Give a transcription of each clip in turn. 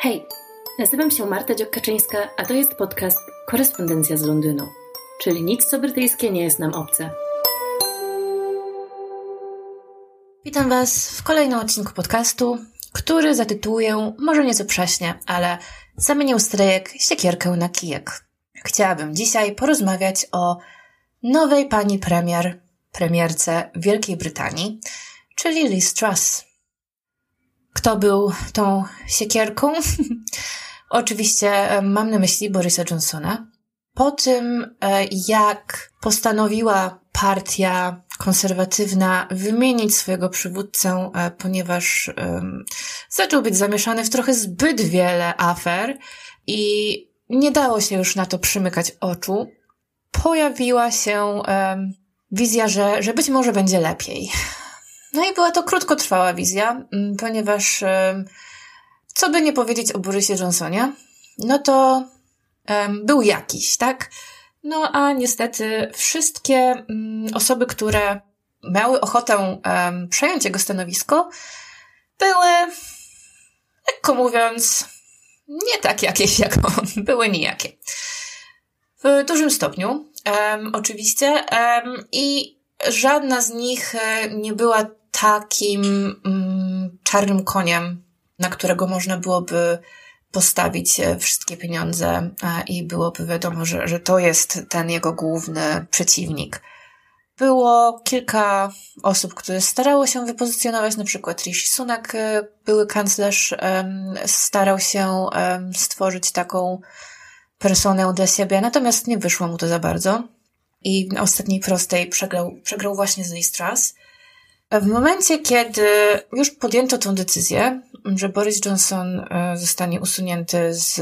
Hej, nazywam się Marta Dziokaczyńska, a to jest podcast Korespondencja z Londynu, czyli nic co brytyjskie nie jest nam obce. Witam Was w kolejnym odcinku podcastu, który zatytułuję może nieco prześnie, ale zamienił strejek siekierkę na kijek. Chciałabym dzisiaj porozmawiać o nowej pani premier, premierce Wielkiej Brytanii, czyli Liz Truss. Kto był tą siekierką? Oczywiście e, mam na myśli Borisa Johnsona. Po tym, e, jak postanowiła partia konserwatywna wymienić swojego przywódcę, e, ponieważ um, zaczął być zamieszany w trochę zbyt wiele afer i nie dało się już na to przymykać oczu, pojawiła się um, wizja, że, że być może będzie lepiej. No i była to krótkotrwała wizja, mm, ponieważ co by nie powiedzieć o Borysie Johnsonie, no to był jakiś, tak? No a niestety wszystkie um, osoby, które miały ochotę przejąć jego stanowisko, były, lekko mówiąc, nie tak jakieś jak on, były nijakie. W dużym stopniu, oczywiście, i żadna z nich e, nie była takim um, czarnym koniem, na którego można byłoby postawić e, wszystkie pieniądze i byłoby wiadomo, że, że to jest ten jego główny przeciwnik. Było kilka osób, które starało się wypozycjonować, na przykład Rishi Sunak, e, były kanclerz, starał się stworzyć taką personę dla siebie, natomiast nie wyszło mu to za bardzo. I na ostatniej prostej przegrał, przegrał właśnie z Liz Truss. W momencie, kiedy już podjęto tę decyzję, że Boris Johnson e, zostanie usunięty z,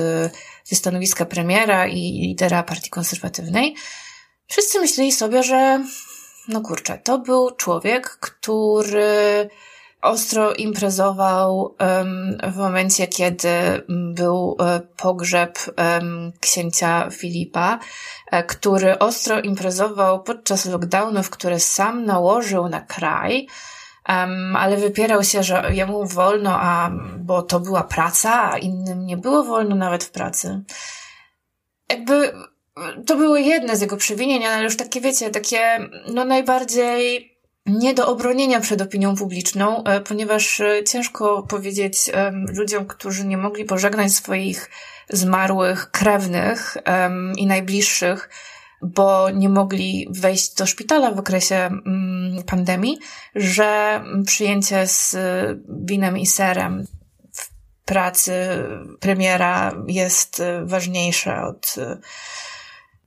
ze stanowiska premiera i lidera partii konserwatywnej, wszyscy myśleli sobie, że no kurczę, to był człowiek, który ostro imprezował w momencie, kiedy był e, pogrzeb księcia Filipa, e, który ostro imprezował podczas lockdownów, które sam nałożył na kraj, ale wypierał się, że jemu wolno, a bo to była praca, a innym nie było wolno nawet w pracy. Jakby to były jedne z jego przewinień, ale już takie, wiecie, takie, no najbardziej nie do obronienia przed opinią publiczną, e, ponieważ e, ciężko powiedzieć ludziom, którzy nie mogli pożegnać swoich zmarłych krewnych i najbliższych, bo nie mogli wejść do szpitala w okresie mm, pandemii, że przyjęcie z winem i serem w pracy premiera jest ważniejsze od e,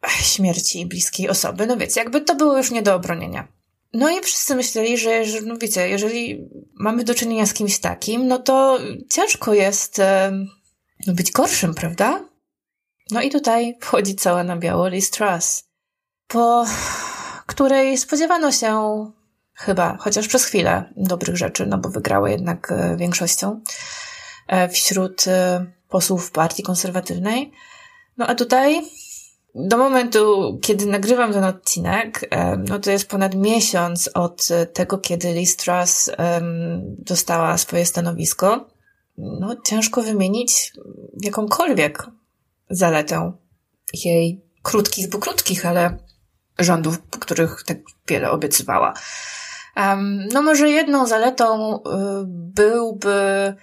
śmierci bliskiej osoby. No wiecie, jakby to było już nie do obronienia. No i wszyscy myśleli, że, że no wiecie, jeżeli mamy do czynienia z kimś takim, no to ciężko jest e, no być gorszym, prawda? No i tutaj wchodzi cała na biało Liz Truss, po której spodziewano się chyba, chociaż przez chwilę, dobrych rzeczy, no bo wygrała jednak e, większością e, wśród posłów partii konserwatywnej. No a tutaj do momentu, kiedy nagrywam ten odcinek, no to jest ponad miesiąc od tego, kiedy Liz Truss dostała swoje stanowisko. No, ciężko wymienić jakąkolwiek zaletę jej krótkich, bo krótkich, ale rządów, których tak wiele obiecywała. No może jedną zaletą y, byłby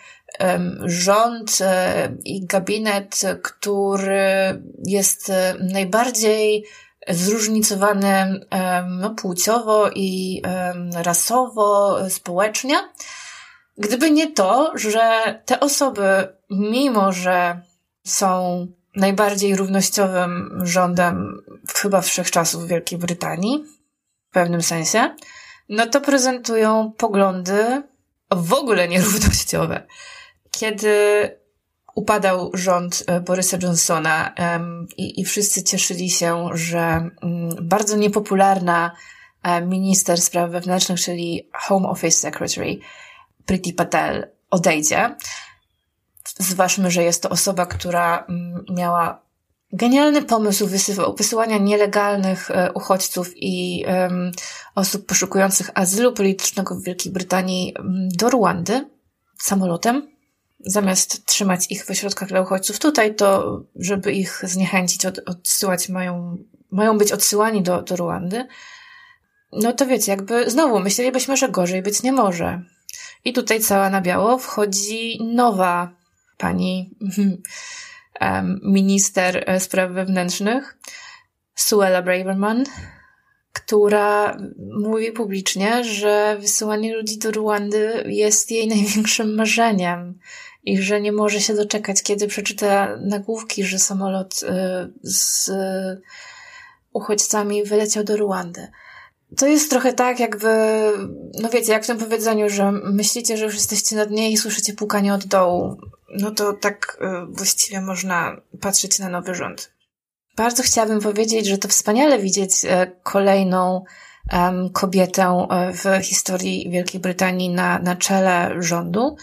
rząd e, i gabinet, który jest e, najbardziej zróżnicowany no, płciowo i rasowo, społecznie. Gdyby nie to, że te osoby, mimo że są najbardziej równościowym rządem chyba wszechczasów w Wielkiej Brytanii, w pewnym sensie, no to prezentują poglądy w ogóle nierównościowe. Kiedy upadał rząd e, Borysa Johnsona i, i wszyscy cieszyli się, że um, bardzo niepopularna um, minister spraw wewnętrznych, czyli Home Office Secretary Priti Patel odejdzie. Zważmy, że jest to osoba, która mm, miała genialny pomysł wysyłania nielegalnych e, uchodźców i osób poszukujących azylu politycznego w Wielkiej Brytanii do Ruandy samolotem zamiast trzymać ich w ośrodkach dla uchodźców tutaj, to żeby ich zniechęcić, od, odsyłać mają, mają być odsyłani do, do Ruandy. No to wiecie, jakby znowu myślelibyśmy, że gorzej być nie może. I tutaj cała na biało wchodzi nowa pani minister e, spraw wewnętrznych, Suella Braverman, która mówi publicznie, że wysyłanie ludzi do Ruandy jest jej największym marzeniem i że nie może się doczekać, kiedy przeczyta nagłówki, że samolot y, z uchodźcami wyleciał do Ruandy. To jest trochę tak, jakby, no wiecie, jak w tym powiedzeniu, że myślicie, że już jesteście na dnie i słyszycie pukanie od dołu. No to tak y, właściwie można patrzeć na nowy rząd. Bardzo chciałabym powiedzieć, że to wspaniale widzieć e, kolejną kobietę w historii Wielkiej Brytanii na, na czele rządu.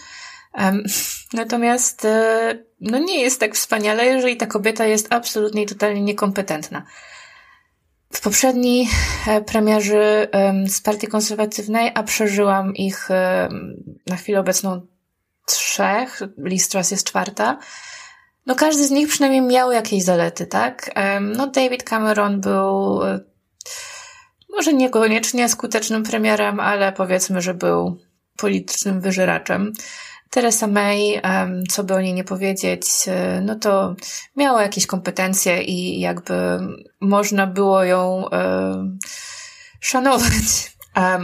Natomiast e, no nie jest tak wspaniale, jeżeli ta kobieta jest absolutnie i totalnie niekompetentna. W poprzedniej premierzy um, z partii konserwatywnej, a przeżyłam ich na chwilę obecną trzech, Listras jest czwarta, no każdy z nich przynajmniej miał jakieś zalety, tak? No David Cameron był e, może niekoniecznie skutecznym premierem, ale powiedzmy, że był politycznym wyżeraczem. Teresa May, co by o niej nie powiedzieć, e, no to miała jakieś kompetencje i jakby można było ją e, szanować.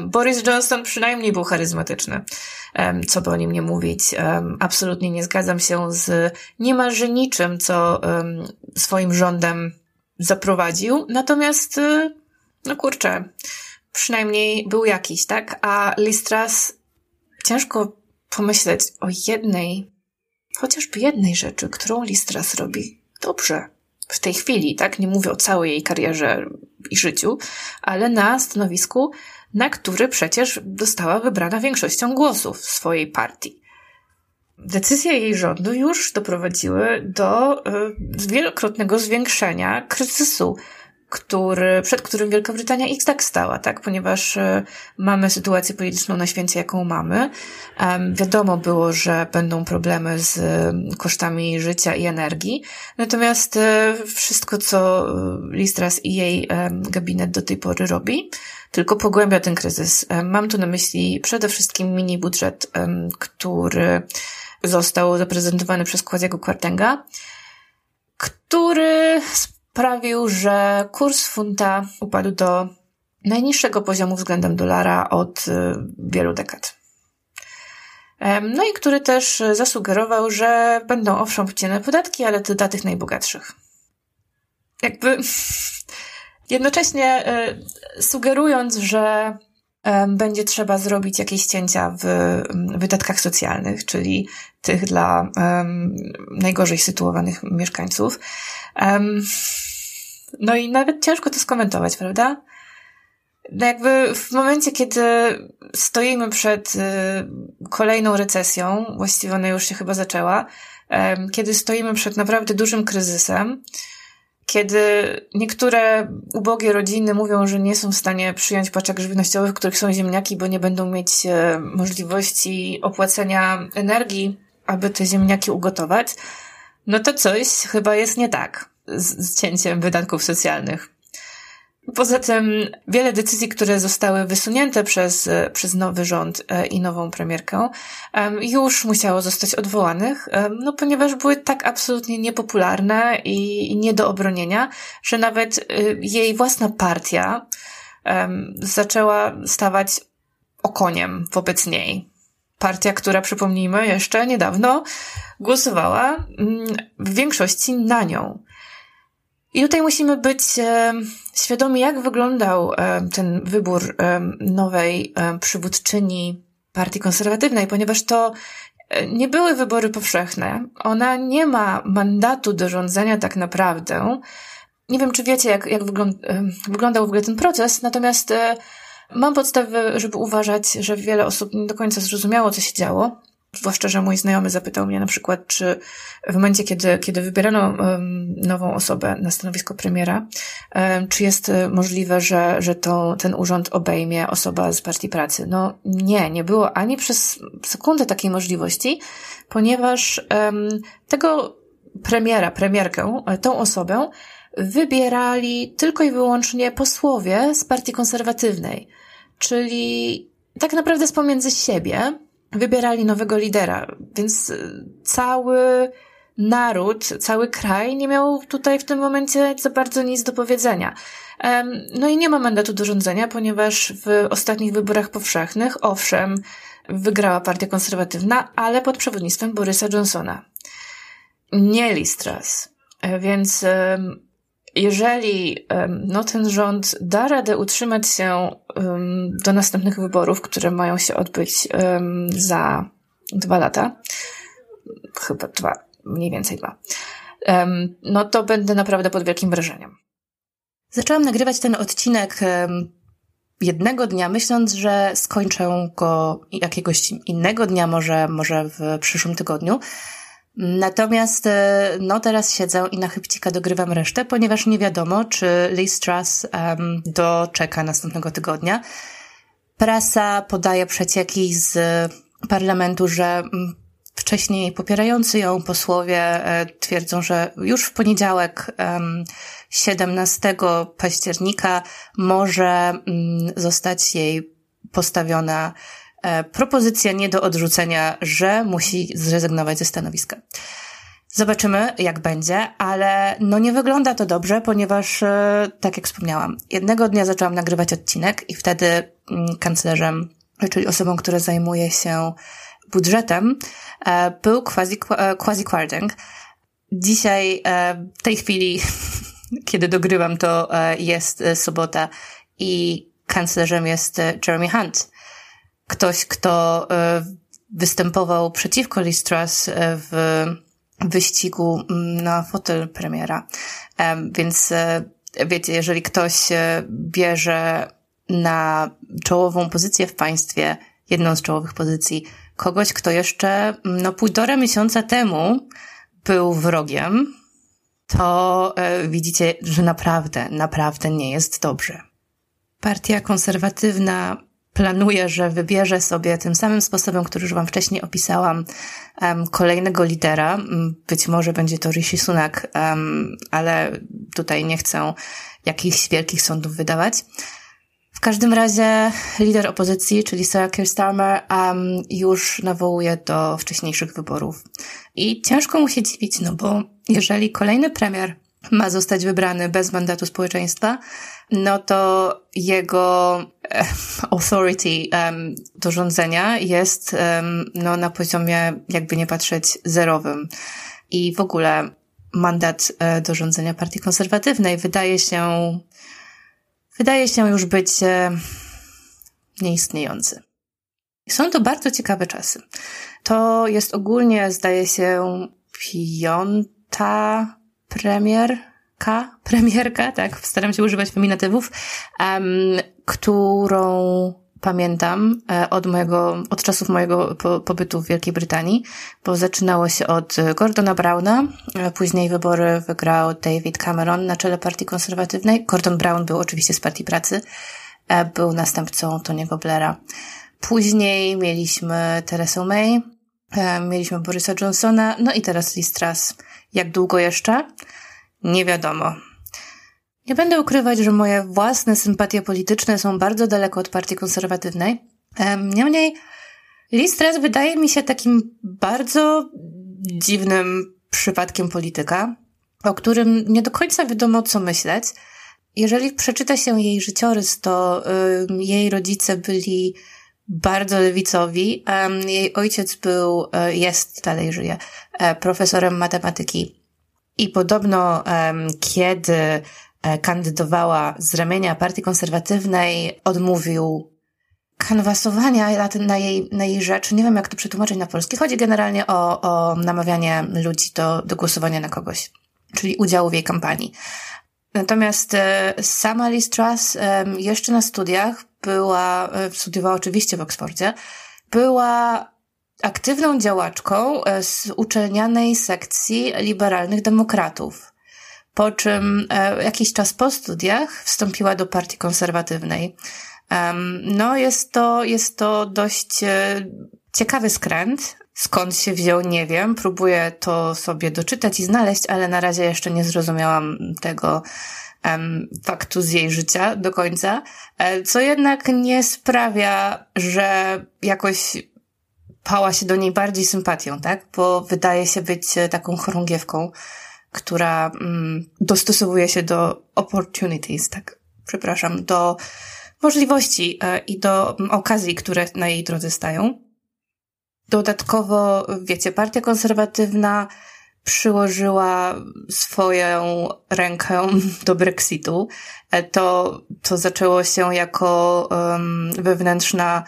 Boris Johnson przynajmniej był charyzmatyczny, co by o nim nie mówić. Absolutnie nie zgadzam się z niemalże niczym, co swoim rządem zaprowadził. Natomiast, y, no kurczę, przynajmniej był jakiś, tak? A Listras, ciężko pomyśleć o jednej, chociażby jednej rzeczy, którą Listras robi dobrze w tej chwili, tak? Nie mówię o całej jej karierze i życiu, ale na stanowisku na który przecież została wybrana większością głosów swojej partii. Decyzje jej rządu już doprowadziły do y, wielokrotnego zwiększenia kryzysu który, przed którym Wielka Brytania i tak stała, tak? Ponieważ e, mamy sytuację polityczną na świecie, jaką mamy. Wiadomo było, że będą problemy z e, kosztami życia i energii. Natomiast e, wszystko, co Listras i jej gabinet do tej pory robi, tylko pogłębia ten kryzys. Mam tu na myśli przede wszystkim mini budżet, który został zaprezentowany przez Kładziego Kwartenga, który sprawił, że kurs funta upadł do najniższego poziomu względem dolara od y, wielu dekad. No i który też zasugerował, że będą owszem obcinane podatki, ale dla tych najbogatszych. Jakby jednocześnie y, sugerując, że będzie trzeba zrobić jakieś cięcia w wydatkach socjalnych, czyli tych dla um, najgorzej sytuowanych mieszkańców. Um, no i nawet ciężko to skomentować, prawda? No jakby w momencie, kiedy stoimy przed y, kolejną recesją, właściwie ona już się chyba zaczęła, kiedy stoimy przed naprawdę dużym kryzysem, kiedy niektóre ubogie rodziny mówią, że nie są w stanie przyjąć paczek żywnościowych, w których są ziemniaki, bo nie będą mieć e, możliwości opłacenia energii, aby te ziemniaki ugotować, no to coś chyba jest nie tak z, z cięciem wydatków socjalnych. Poza tym wiele decyzji, które zostały wysunięte przez, przez nowy rząd e, i nową premierkę, już musiało zostać odwołanych, no ponieważ były tak absolutnie niepopularne i nie do obronienia, że nawet e, jej własna partia zaczęła stawać okoniem wobec niej. Partia, która, przypomnijmy, jeszcze niedawno głosowała mm, w większości na nią. I tutaj musimy być e, świadomi, jak wyglądał e, ten wybór e, nowej przywódczyni Partii Konserwatywnej, ponieważ to nie były wybory powszechne. Ona nie ma mandatu do rządzenia tak naprawdę. Nie wiem, czy wiecie, jak, jak wygląd wyglądał w ogóle ten proces, natomiast mam podstawy, żeby uważać, że wiele osób nie do końca zrozumiało, co się działo. Zwłaszcza, że mój znajomy zapytał mnie na przykład, czy w momencie, kiedy, kiedy wybierano nową osobę na stanowisko premiera, czy jest e, możliwe, że, że to, ten urząd obejmie osoba z Partii Pracy? No nie, nie było ani przez sekundę takiej możliwości, ponieważ tego premiera, premierkę, e, tą osobę wybierali tylko i wyłącznie posłowie z Partii Konserwatywnej, czyli tak naprawdę z pomiędzy siebie, wybierali nowego lidera, więc y, cały naród, cały kraj nie miał tutaj w tym momencie za bardzo nic do powiedzenia. No i nie ma mandatu do rządzenia, ponieważ w ostatnich wyborach powszechnych, owszem, wygrała partia konserwatywna, ale pod przewodnictwem Borysa Johnsona. Nie Listras. E, więc jeżeli no, ten rząd da radę utrzymać się do następnych wyborów, które mają się odbyć za dwa lata, chyba dwa, mniej więcej dwa, no to będę naprawdę pod wielkim wrażeniem. Zaczęłam nagrywać ten odcinek jednego dnia, myśląc, że skończę go jakiegoś innego dnia, może, może w przyszłym tygodniu. Natomiast e, no teraz siedzę i na chybcika dogrywam resztę, ponieważ nie wiadomo, czy Liz Truss um, doczeka następnego tygodnia. Prasa podaje przecieki z parlamentu, że mm, wcześniej popierający ją posłowie e, twierdzą, że już w poniedziałek 17 października może mm, zostać jej postawiona propozycja nie do odrzucenia, że musi zrezygnować ze stanowiska. Zobaczymy, jak będzie, ale no nie wygląda to dobrze, ponieważ, e, tak jak wspomniałam, jednego dnia zaczęłam nagrywać odcinek i wtedy mm, kanclerzem, czyli osobą, która zajmuje się budżetem, e, był quasi, quasi Quarding. Dzisiaj, w tej chwili, kiedy dogrywam, to jest sobota i kanclerzem jest Jeremy Hunt ktoś, kto e, występował przeciwko Liz Truss e, w wyścigu mm, na fotel premiera. E, więc wiecie, jeżeli ktoś bierze na czołową pozycję w państwie, jedną z czołowych pozycji, kogoś, kto jeszcze mm, no półtora miesiąca temu był wrogiem, to widzicie, że naprawdę, naprawdę nie jest dobrze. Partia konserwatywna planuje, że wybierze sobie tym samym sposobem, który już Wam wcześniej opisałam, um, kolejnego lidera. Być może będzie to Rishi Sunak, um, ale tutaj nie chcę jakichś wielkich sądów wydawać. W każdym razie lider opozycji, czyli Sarah Keir Starmer, um, już nawołuje do wcześniejszych wyborów. I ciężko mu się dziwić, no bo jeżeli kolejny premier ma zostać wybrany bez mandatu społeczeństwa, no to jego authority um, do rządzenia jest um, no, na poziomie, jakby nie patrzeć, zerowym. I w ogóle mandat e, do rządzenia partii konserwatywnej wydaje się, wydaje się już być e, nieistniejący. Są to bardzo ciekawe czasy. To jest ogólnie, zdaje się, piąta premierka, premierka, tak, staram się używać feminatywów, um, którą pamiętam e, od mojego, od czasów mojego pobytu w Wielkiej Brytanii, bo zaczynało się od Gordona Browna, e, później wybory wygrał David Cameron na czele partii konserwatywnej. Gordon Brown był oczywiście z Partii Pracy, e, był następcą Tony'ego Blaira. Później mieliśmy Teresę May, mieliśmy Borysa Johnsona, no i teraz Liz Truss. Jak długo jeszcze? Nie wiadomo. Nie będę ukrywać, że moje własne sympatie polityczne są bardzo daleko od partii konserwatywnej. Niemniej Liz wydaje mi się takim bardzo dziwnym przypadkiem polityka, o którym nie do końca wiadomo co myśleć. Jeżeli przeczyta się jej życiorys, to y, jej rodzice byli bardzo lewicowi. Jej ojciec był, y, jest, dalej żyje, y, profesorem matematyki. I podobno, kiedy E, kandydowała z ramienia partii konserwatywnej, odmówił kanwasowania na jej, na jej rzecz. Nie wiem, jak to przetłumaczyć na polski. Chodzi generalnie o, o namawianie ludzi do, do głosowania na kogoś, czyli udziału w jej kampanii. Natomiast e, sama Liz Truss jeszcze na studiach była, e, studiowała oczywiście w Oksfordzie, była aktywną działaczką e, z uczelnianej sekcji liberalnych demokratów. Po czym jakiś czas po studiach wstąpiła do partii konserwatywnej. No, jest to, jest to dość ciekawy skręt. Skąd się wziął, nie wiem. Próbuję to sobie doczytać i znaleźć, ale na razie jeszcze nie zrozumiałam tego um, faktu z jej życia do końca, co jednak nie sprawia, że jakoś pała się do niej bardziej sympatią, tak? Bo wydaje się być e, taką chorągiewką, która mm, dostosowuje się do opportunities, tak? Przepraszam, do możliwości e, i do mm, okazji, które na jej drodze stają. Dodatkowo, wiecie, partia konserwatywna przyłożyła swoją rękę do Brexitu. E, to, to zaczęło się jako um, wewnętrzna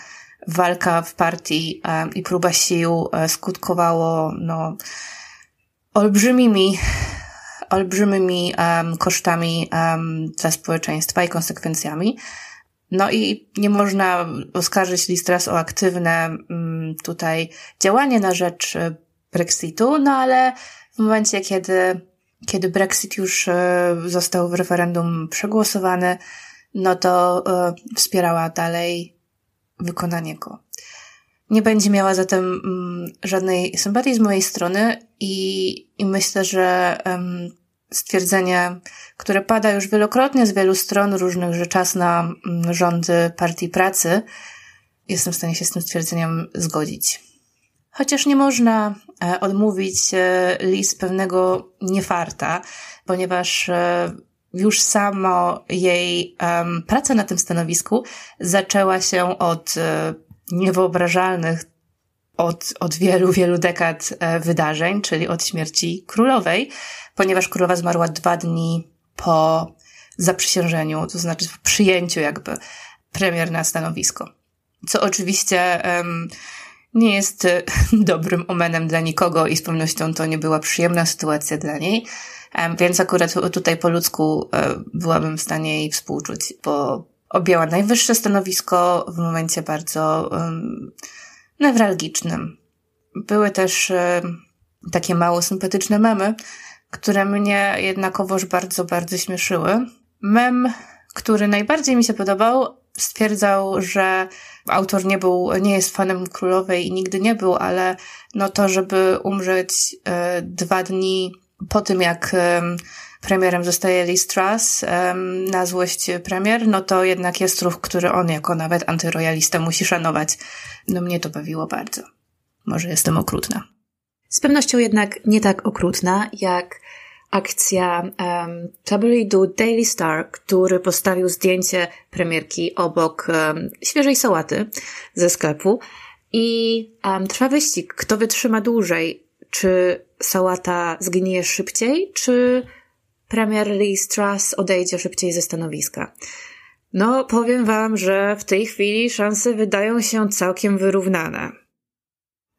walka w partii i próba sił e, skutkowało no, olbrzymimi, olbrzymimi um, kosztami um, dla społeczeństwa i konsekwencjami. No i nie można oskarżyć Listras o aktywne um, tutaj działanie na rzecz e, Brexitu, no ale w momencie, kiedy, kiedy Brexit już e, został w referendum przegłosowany, no to wspierała dalej wykonanie go. Nie będzie miała zatem mm, żadnej sympatii z mojej strony i, i myślę, że stwierdzenie, które pada już wielokrotnie z wielu stron różnych, że czas na um, rządy partii pracy, jestem w stanie się z tym stwierdzeniem zgodzić. Chociaż nie można e, odmówić e, list pewnego niefarta, ponieważ e, już samo jej praca na tym stanowisku zaczęła się od niewyobrażalnych od, od wielu, wielu dekad e, wydarzeń, czyli od śmierci królowej, ponieważ królowa zmarła dwa dni po zaprzysiężeniu, to znaczy po przyjęciu jakby premier na stanowisko. Co oczywiście um, nie jest e, dobrym omenem dla nikogo i z pewnością to nie była przyjemna sytuacja dla niej. Więc akurat tutaj po ludzku e, byłabym w stanie jej współczuć, bo objęła najwyższe stanowisko w momencie bardzo um, newralgicznym. Były też takie mało sympatyczne memy, które mnie jednakowoż bardzo, bardzo śmieszyły. Mem, który najbardziej mi się podobał, stwierdzał, że autor nie był, nie jest fanem królowej i nigdy nie był, ale no to, żeby umrzeć e, dwa dni po tym, jak premierem zostaje Liz Truss na złość premier, no to jednak jest ruch, który on jako nawet antyrojalista musi szanować. No mnie to bawiło bardzo. Może jestem okrutna. Z pewnością jednak nie tak okrutna, jak akcja um, tabloidu Daily Star, który postawił zdjęcie premierki obok um, świeżej sałaty ze sklepu i um, trwa wyścig, kto wytrzyma dłużej czy sałata zgnije szybciej, czy premier Lee Strass odejdzie szybciej ze stanowiska. No, powiem wam, że w tej chwili szanse wydają się całkiem wyrównane.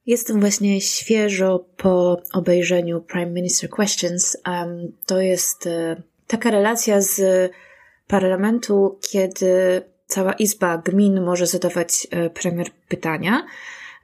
Jestem właśnie świeżo po obejrzeniu Prime Minister Questions. Um, to jest uh, taka relacja z parlamentu, kiedy cała izba gmin może zadawać uh, premier pytania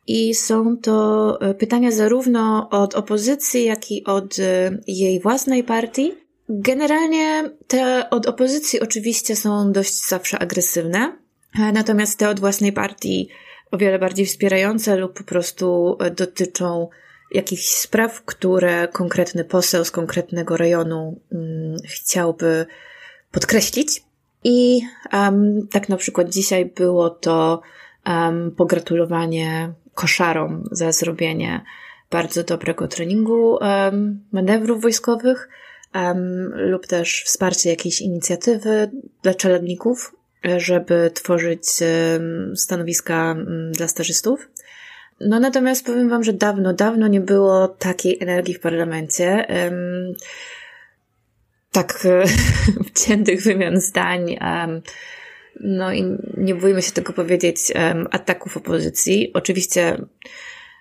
i są to e, pytania zarówno od opozycji, jak i od e, jej własnej partii. Generalnie te od opozycji oczywiście są dość zawsze agresywne, e, natomiast te od własnej partii o wiele bardziej wspierające lub po prostu dotyczą jakichś spraw, które konkretny poseł z konkretnego rejonu um, chciałby podkreślić. I um, tak na przykład dzisiaj było to um, pogratulowanie koszarom za zrobienie bardzo dobrego treningu um, manewrów wojskowych um, lub też wsparcie jakiejś inicjatywy dla czeladników, żeby tworzyć um, stanowiska dla stażystów. No natomiast powiem Wam, że dawno, dawno nie było takiej energii w parlamencie. Um, tak wciętych wymian zdań. Um, no i nie bójmy się tego powiedzieć, ataków opozycji. Oczywiście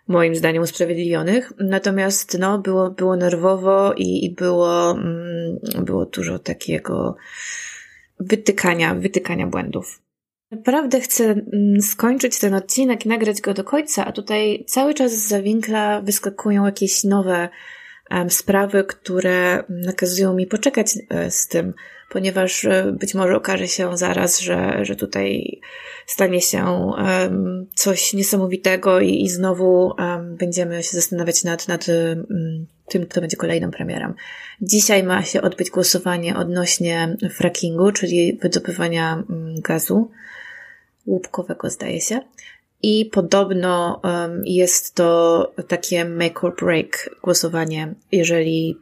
moim zdaniem usprawiedliwionych. Natomiast no, było, było nerwowo i, i było, mm, było dużo takiego wytykania, wytykania błędów. Naprawdę chcę mm, skończyć ten odcinek i nagrać go do końca, a tutaj cały czas z zawinkla wyskakują jakieś nowe um, sprawy, które nakazują mi poczekać e, z tym, ponieważ e, być może okaże się zaraz, że, że tutaj stanie się um, coś niesamowitego i, i znowu um, będziemy się zastanawiać nad, nad um, tym, kto będzie kolejną premierem. Dzisiaj ma się odbyć głosowanie odnośnie frackingu, czyli wydobywania mm, gazu łupkowego, zdaje się. I podobno jest to takie make or break głosowanie, jeżeli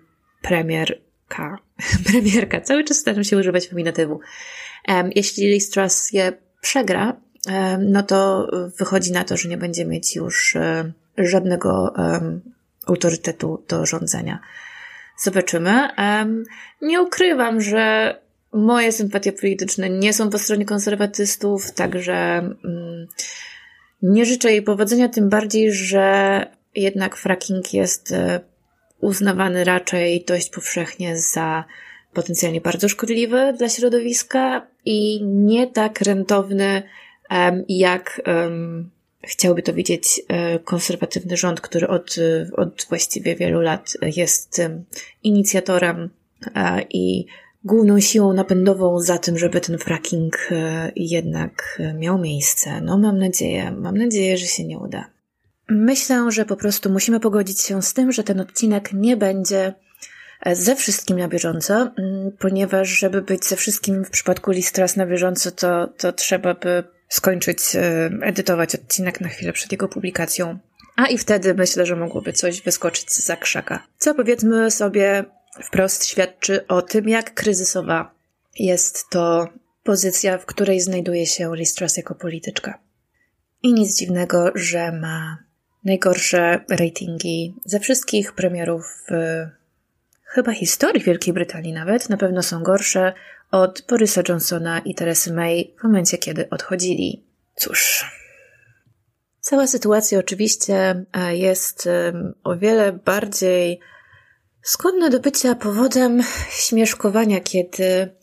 premierka, premierka, cały czas staram się używać feminatywu. Jeśli Liz Truss je przegra, no to wychodzi na to, że nie będzie mieć już um, żadnego autorytetu do rządzenia. Zobaczymy. Nie ukrywam, że moje sympatie polityczne nie są po stronie konserwatystów, także mm, nie życzę jej powodzenia, tym bardziej, że jednak fracking jest e, uznawany raczej dość powszechnie za potencjalnie bardzo szkodliwy dla środowiska i nie tak rentowny, jak chciałby to widzieć e, konserwatywny rząd, który od, od właściwie wielu lat jest inicjatorem e, i główną siłą napędową za tym, żeby ten fracking e, jednak miał miejsce. No, mam nadzieję, mam nadzieję, że się nie uda. Myślę, że po prostu musimy pogodzić się z tym, że ten odcinek nie będzie ze wszystkim na bieżąco, ponieważ żeby być ze wszystkim w przypadku Listras na bieżąco, to, to trzeba by skończyć e, edytować odcinek na chwilę przed jego publikacją. A i wtedy myślę, że mogłoby coś wyskoczyć za krzaka. Co powiedzmy sobie wprost świadczy o tym, jak kryzysowa jest to pozycja, w której znajduje się Liz Truss jako polityczka. I nic dziwnego, że ma najgorsze ratingi ze wszystkich premierów w chyba historii Wielkiej Brytanii nawet. Na pewno są gorsze od Borysa Johnsona i Teresy May w momencie, kiedy odchodzili. Cóż. Cała sytuacja oczywiście e, jest o wiele bardziej skłonna do bycia powodem śmieszkowania, kiedy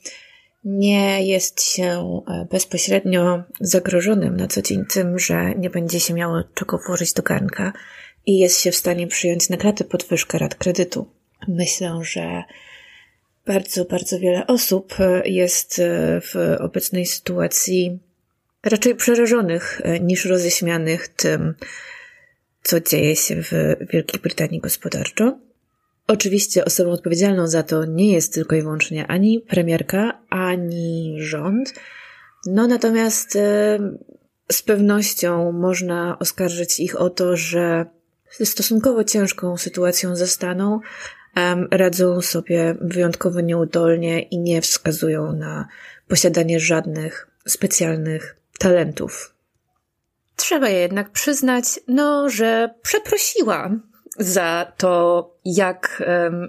nie jest się e, bezpośrednio zagrożonym na co dzień tym, że nie będzie się miało czego włożyć do garnka i jest się w stanie przyjąć na kratę podwyżkę rat kredytu. Myślę, że bardzo, bardzo wiele osób e, jest e, w obecnej sytuacji raczej przerażonych niż roześmianych tym, co dzieje się w Wielkiej Brytanii gospodarczo. Oczywiście osobą odpowiedzialną za to nie jest tylko i wyłącznie ani premierka, ani rząd. No natomiast z pewnością można oskarżyć ich o to, że stosunkowo ciężką sytuacją zastaną, radzą sobie wyjątkowo nieudolnie i nie wskazują na posiadanie żadnych specjalnych talentów. Trzeba je jednak przyznać, no, że przeprosiła za to, jak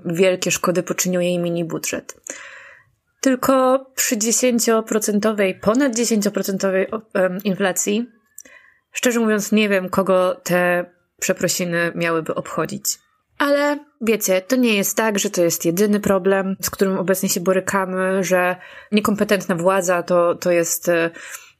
wielkie szkody poczynił jej mini budżet. Tylko przy 10%, ponad 10% um, inflacji, szczerze mówiąc, nie wiem, kogo te przeprosiny miałyby obchodzić. Ale wiecie, to nie jest tak, że to jest jedyny problem, z którym obecnie się borykamy, że niekompetentna władza to, to jest e,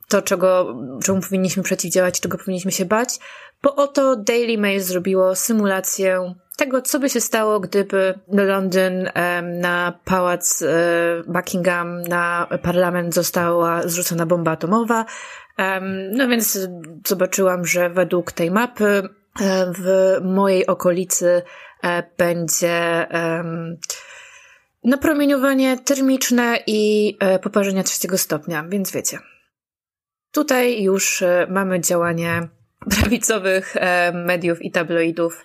to, czego, czemu powinniśmy przeciwdziałać, czego powinniśmy się bać, bo oto Daily Mail zrobiło symulację tego, co by się stało, gdyby Londyn na pałac e, Buckingham, na parlament została zrzucona bomba atomowa. No więc zobaczyłam, że według tej mapy E, w mojej okolicy e, będzie napromieniowanie termiczne i poparzenia trzeciego stopnia, więc wiecie. Tutaj już mamy działanie prawicowych mediów i tabloidów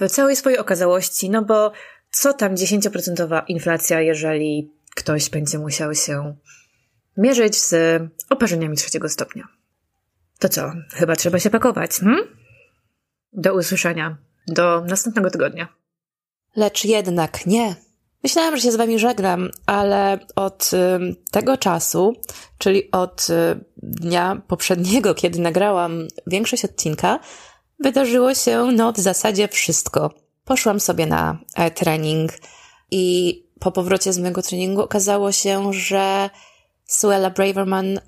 w całej swojej okazałości, no bo co tam 10% inflacja, jeżeli ktoś będzie musiał się mierzyć z oparzeniami trzeciego stopnia. To co? Chyba trzeba się pakować, hmm? Do usłyszenia. Do następnego tygodnia. Lecz jednak nie. Myślałam, że się z wami żegnam, ale od tego czasu, czyli od y, dnia poprzedniego, kiedy nagrałam większość odcinka, wydarzyło się no w zasadzie wszystko. Poszłam sobie na e, trening i po powrocie z mojego treningu okazało się, że Suella Braverman,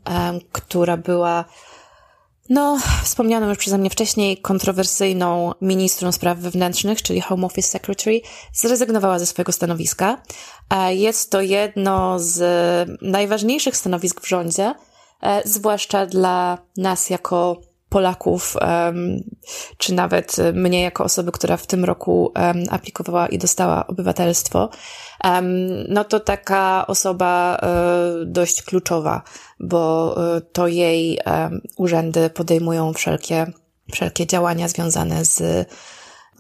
która była no, wspomnianą już przeze mnie wcześniej kontrowersyjną ministrą spraw wewnętrznych, czyli Home Office Secretary, zrezygnowała ze swojego stanowiska. Jest to jedno z najważniejszych stanowisk w rządzie, e, zwłaszcza dla nas jako Polaków, czy nawet mnie jako osoby, która w tym roku aplikowała i dostała obywatelstwo, no to taka osoba e, dość kluczowa, bo e, to jej urzędy podejmują wszelkie, wszelkie działania związane z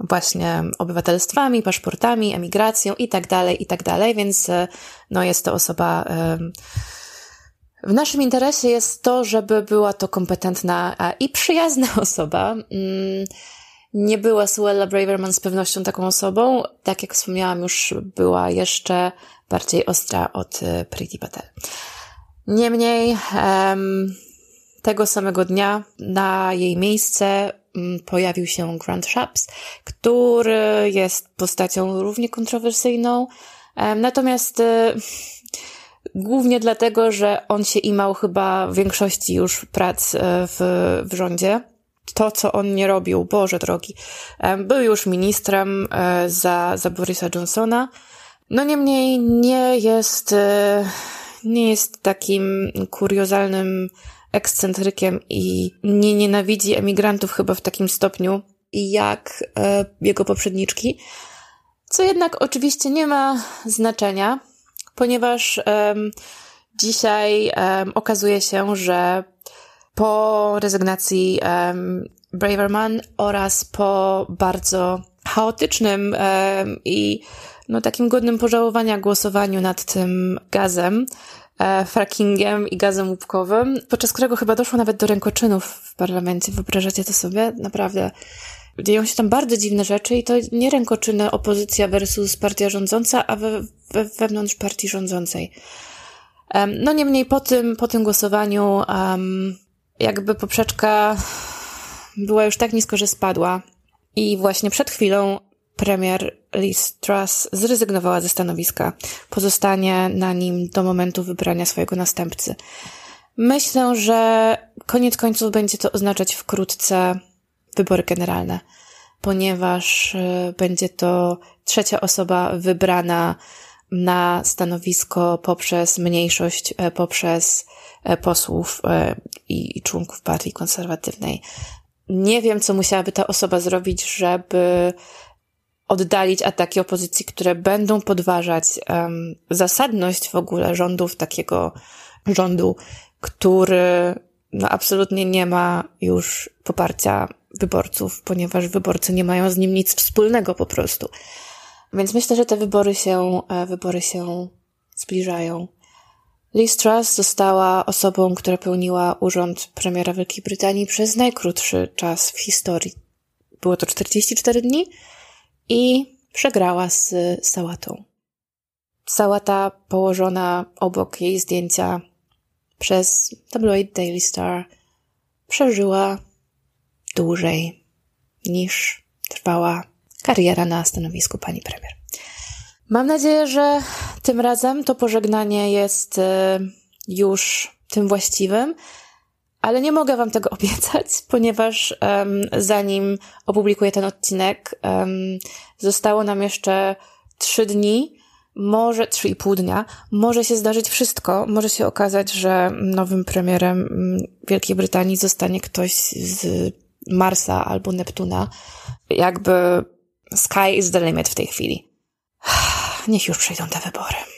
właśnie obywatelstwami, paszportami, emigracją i tak dalej, i tak dalej, więc e, no jest to osoba w naszym interesie jest to, żeby była to kompetentna i przyjazna osoba. Mm, nie była Suella Braverman z pewnością taką osobą. Tak jak wspomniałam, już była jeszcze bardziej ostra od e, Priti Patel. Niemniej, tego samego dnia na jej miejsce mm, pojawił się Grant Shapps, który jest postacią równie kontrowersyjną. Natomiast e, Głównie dlatego, że on się imał chyba w większości już prac e, w, w rządzie. To, co on nie robił, Boże drogi. Był już ministrem e, za, za Borisa Johnsona. No niemniej nie jest, e, nie jest takim kuriozalnym ekscentrykiem i nie nienawidzi emigrantów chyba w takim stopniu jak jego poprzedniczki. Co jednak oczywiście nie ma znaczenia, ponieważ um, dzisiaj um, okazuje się, że po rezygnacji um, Braverman oraz po bardzo chaotycznym um, i no, takim godnym pożałowania głosowaniu nad tym gazem, e, frackingiem i gazem łupkowym, podczas którego chyba doszło nawet do rękoczynów w parlamencie. Wyobrażacie to sobie? Naprawdę. Dzieją się tam bardzo dziwne rzeczy i to nie rękoczyny opozycja versus partia rządząca, a we, we, wewnątrz partii rządzącej. No niemniej po tym, po tym głosowaniu um, jakby poprzeczka była już tak nisko, że spadła. I właśnie przed chwilą premier Liz Truss zrezygnowała ze stanowiska. Pozostanie na nim do momentu wybrania swojego następcy. Myślę, że koniec końców będzie to oznaczać wkrótce wybory generalne, ponieważ e, będzie to trzecia osoba wybrana na stanowisko poprzez mniejszość, e, poprzez e, posłów i członków partii konserwatywnej. Nie wiem, co musiałaby ta osoba zrobić, żeby oddalić ataki opozycji, które będą podważać um, zasadność w ogóle rządów takiego rządu, który no, absolutnie nie ma już poparcia wyborców, ponieważ wyborcy nie mają z nim nic wspólnego po prostu. Więc myślę, że te wybory się, e, wybory się zbliżają. Liz Truss została osobą, która pełniła urząd premiera Wielkiej Brytanii przez najkrótszy czas w historii. Było to 44 dni i przegrała z sałatą. Sałata położona obok jej zdjęcia przez tabloid Daily Star przeżyła dłużej niż trwała kariera na stanowisku pani premier. Mam nadzieję, że tym razem to pożegnanie jest e, już tym właściwym, ale nie mogę Wam tego obiecać, ponieważ um, zanim opublikuję ten odcinek, um, zostało nam jeszcze trzy dni, może trzy i pół dnia, może się zdarzyć wszystko. Może się okazać, że nowym premierem Wielkiej Brytanii zostanie ktoś z Marsa albo Neptuna. Jakby sky is the limit w tej chwili. Niech już przejdą te wybory.